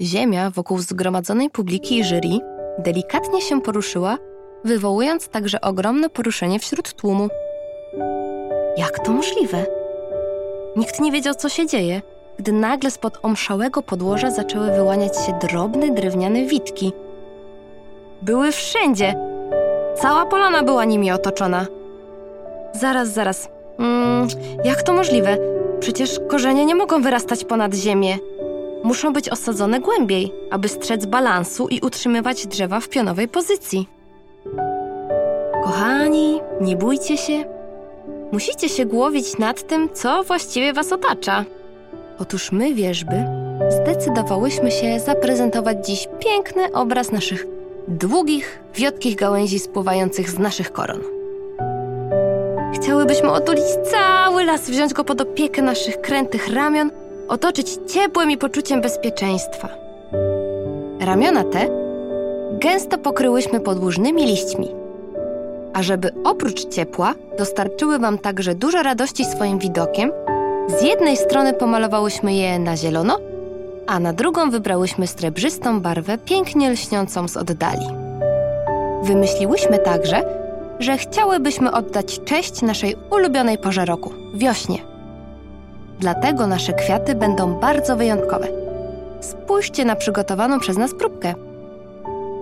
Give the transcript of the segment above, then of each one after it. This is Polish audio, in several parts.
Ziemia wokół zgromadzonej publiki i jury delikatnie się poruszyła, wywołując także ogromne poruszenie wśród tłumu. Jak to możliwe? Nikt nie wiedział, co się dzieje, gdy nagle spod omszałego podłoża zaczęły wyłaniać się drobne drewniane witki. Były wszędzie. Cała polana była nimi otoczona. Zaraz, zaraz. Mm, jak to możliwe? Przecież korzenie nie mogą wyrastać ponad ziemię. Muszą być osadzone głębiej, aby strzec balansu i utrzymywać drzewa w pionowej pozycji. Kochani, nie bójcie się. Musicie się głowić nad tym, co właściwie was otacza. Otóż my, wierzby, zdecydowałyśmy się zaprezentować dziś piękny obraz naszych długich, wiotkich gałęzi spływających z naszych koron. Chciałybyśmy otulić cały las, wziąć go pod opiekę naszych krętych ramion, otoczyć ciepłem i poczuciem bezpieczeństwa. Ramiona te gęsto pokryłyśmy podłużnymi liśćmi, a żeby oprócz ciepła dostarczyły Wam także dużo radości swoim widokiem, z jednej strony pomalowałyśmy je na zielono, a na drugą wybrałyśmy srebrzystą barwę pięknie lśniącą z oddali. Wymyśliłyśmy także, że chciałybyśmy oddać cześć naszej ulubionej porze roku wiośnie. Dlatego nasze kwiaty będą bardzo wyjątkowe. Spójrzcie na przygotowaną przez nas próbkę.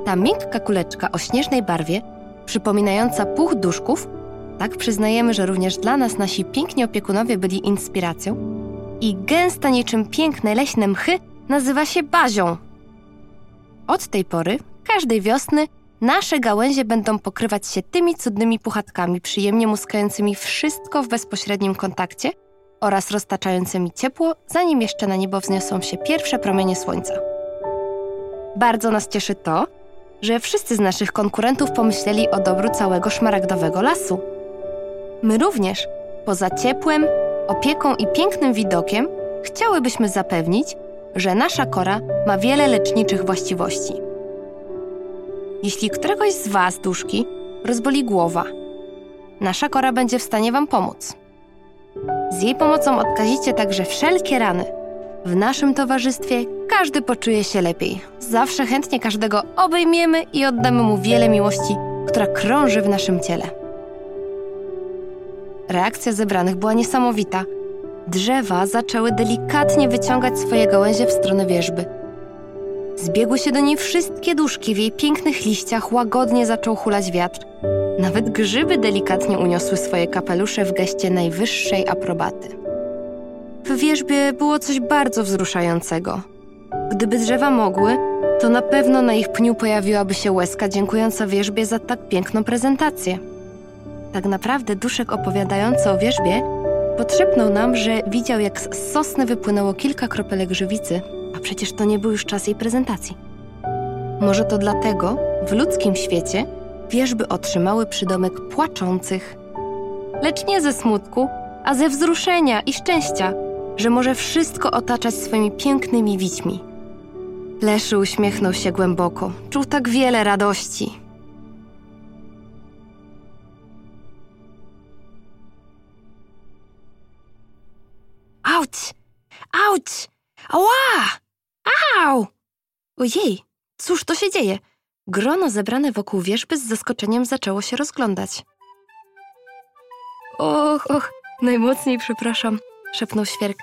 Ta miękka kuleczka o śnieżnej barwie, przypominająca puch duszków, tak przyznajemy, że również dla nas nasi piękni opiekunowie byli inspiracją, i gęsta niczym piękne leśne mchy nazywa się bazią. Od tej pory, każdej wiosny, nasze gałęzie będą pokrywać się tymi cudnymi puchatkami, przyjemnie muskającymi wszystko w bezpośrednim kontakcie oraz roztaczającymi ciepło, zanim jeszcze na niebo wzniosą się pierwsze promienie słońca. Bardzo nas cieszy to, że wszyscy z naszych konkurentów pomyśleli o dobru całego szmaragdowego lasu. My również, poza ciepłem, opieką i pięknym widokiem, chciałybyśmy zapewnić, że nasza kora ma wiele leczniczych właściwości. Jeśli któregoś z Was, duszki, rozboli głowa, nasza kora będzie w stanie Wam pomóc. Z jej pomocą odkazicie także wszelkie rany. W naszym towarzystwie każdy poczuje się lepiej. Zawsze chętnie każdego obejmiemy i oddamy mu wiele miłości, która krąży w naszym ciele. Reakcja zebranych była niesamowita. Drzewa zaczęły delikatnie wyciągać swoje gałęzie w stronę wierzby. Zbiegły się do niej wszystkie duszki, w jej pięknych liściach łagodnie zaczął hulać wiatr. Nawet grzyby delikatnie uniosły swoje kapelusze w geście najwyższej aprobaty. W wierzbie było coś bardzo wzruszającego. Gdyby drzewa mogły, to na pewno na ich pniu pojawiłaby się łezka dziękująca wierzbie za tak piękną prezentację. Tak naprawdę duszek opowiadający o wierzbie podszepnął nam, że widział jak z sosny wypłynęło kilka kropelek żywicy, a przecież to nie był już czas jej prezentacji. Może to dlatego w ludzkim świecie wierzby otrzymały przydomek płaczących. Lecz nie ze smutku, a ze wzruszenia i szczęścia, że może wszystko otaczać swoimi pięknymi wićmi. Leszy uśmiechnął się głęboko, czuł tak wiele radości. Auć! Auć! Ała! Au! Ojej, cóż to się dzieje? Grono zebrane wokół wierzby z zaskoczeniem zaczęło się rozglądać. Och, och, najmocniej przepraszam, szepnął świerk.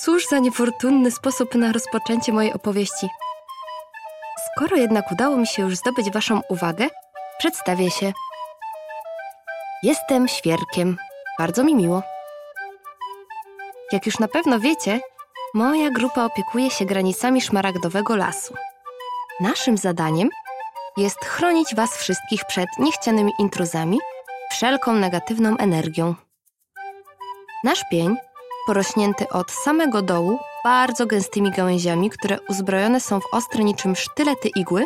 Cóż za niefortunny sposób na rozpoczęcie mojej opowieści. Skoro jednak udało mi się już zdobyć Waszą uwagę, przedstawię się. Jestem świerkiem. Bardzo mi miło. Jak już na pewno wiecie, moja grupa opiekuje się granicami szmaragdowego lasu. Naszym zadaniem jest chronić Was wszystkich przed niechcianymi intruzami, wszelką negatywną energią. Nasz pień, porośnięty od samego dołu bardzo gęstymi gałęziami, które uzbrojone są w ostre niczym sztylety igły,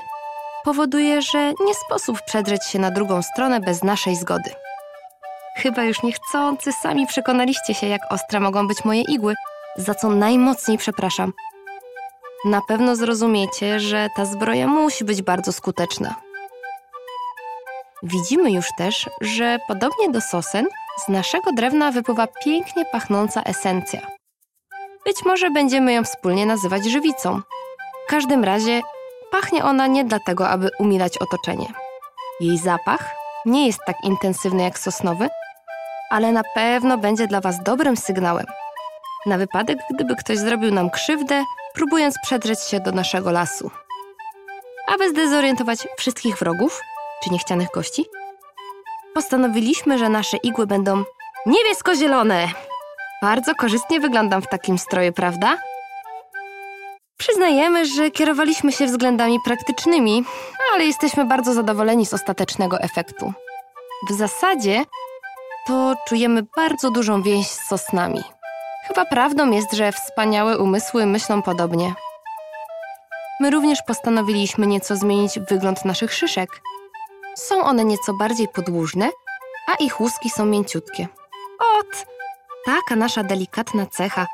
powoduje, że nie sposób przedrzeć się na drugą stronę bez naszej zgody. Chyba już niechcący sami przekonaliście się, jak ostre mogą być moje igły, za co najmocniej przepraszam. Na pewno zrozumiecie, że ta zbroja musi być bardzo skuteczna. Widzimy już też, że podobnie do sosen, z naszego drewna wypływa pięknie pachnąca esencja. Być może będziemy ją wspólnie nazywać żywicą. W każdym razie pachnie ona nie dlatego, aby umilać otoczenie. Jej zapach nie jest tak intensywny jak sosnowy, ale na pewno będzie dla Was dobrym sygnałem. Na wypadek, gdyby ktoś zrobił nam krzywdę, próbując przedrzeć się do naszego lasu. Aby zdezorientować wszystkich wrogów, czy niechcianych gości, postanowiliśmy, że nasze igły będą niebiesko-zielone. Bardzo korzystnie wyglądam w takim stroju, prawda? Przyznajemy, że kierowaliśmy się względami praktycznymi, ale jesteśmy bardzo zadowoleni z ostatecznego efektu. W zasadzie to czujemy bardzo dużą więź z sosnami. Chyba prawdą jest, że wspaniałe umysły myślą podobnie. My również postanowiliśmy nieco zmienić wygląd naszych szyszek. Są one nieco bardziej podłużne, a ich łuski są mięciutkie. Ot, taka nasza delikatna cecha.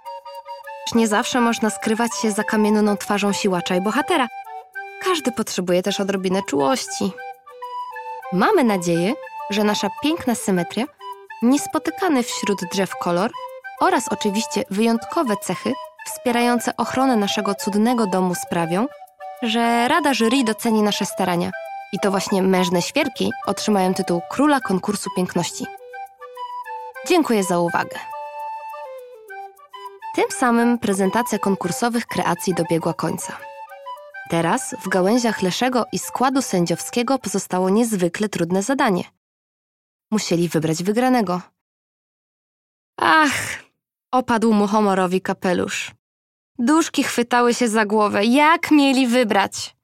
Nie zawsze można skrywać się za kamienną twarzą siłacza i bohatera. Każdy potrzebuje też odrobinę czułości. Mamy nadzieję, że nasza piękna symetria, niespotykany wśród drzew kolor oraz oczywiście wyjątkowe cechy wspierające ochronę naszego cudnego domu sprawią, że Rada Jury doceni nasze starania. I to właśnie mężne świerki otrzymają tytuł Króla Konkursu Piękności. Dziękuję za uwagę. Tym samym prezentacja konkursowych kreacji dobiegła końca. Teraz w gałęziach Leszego i składu sędziowskiego pozostało niezwykle trudne zadanie. Musieli wybrać wygranego. Ach, opadł mu homorowi kapelusz. Duszki chwytały się za głowę. Jak mieli wybrać?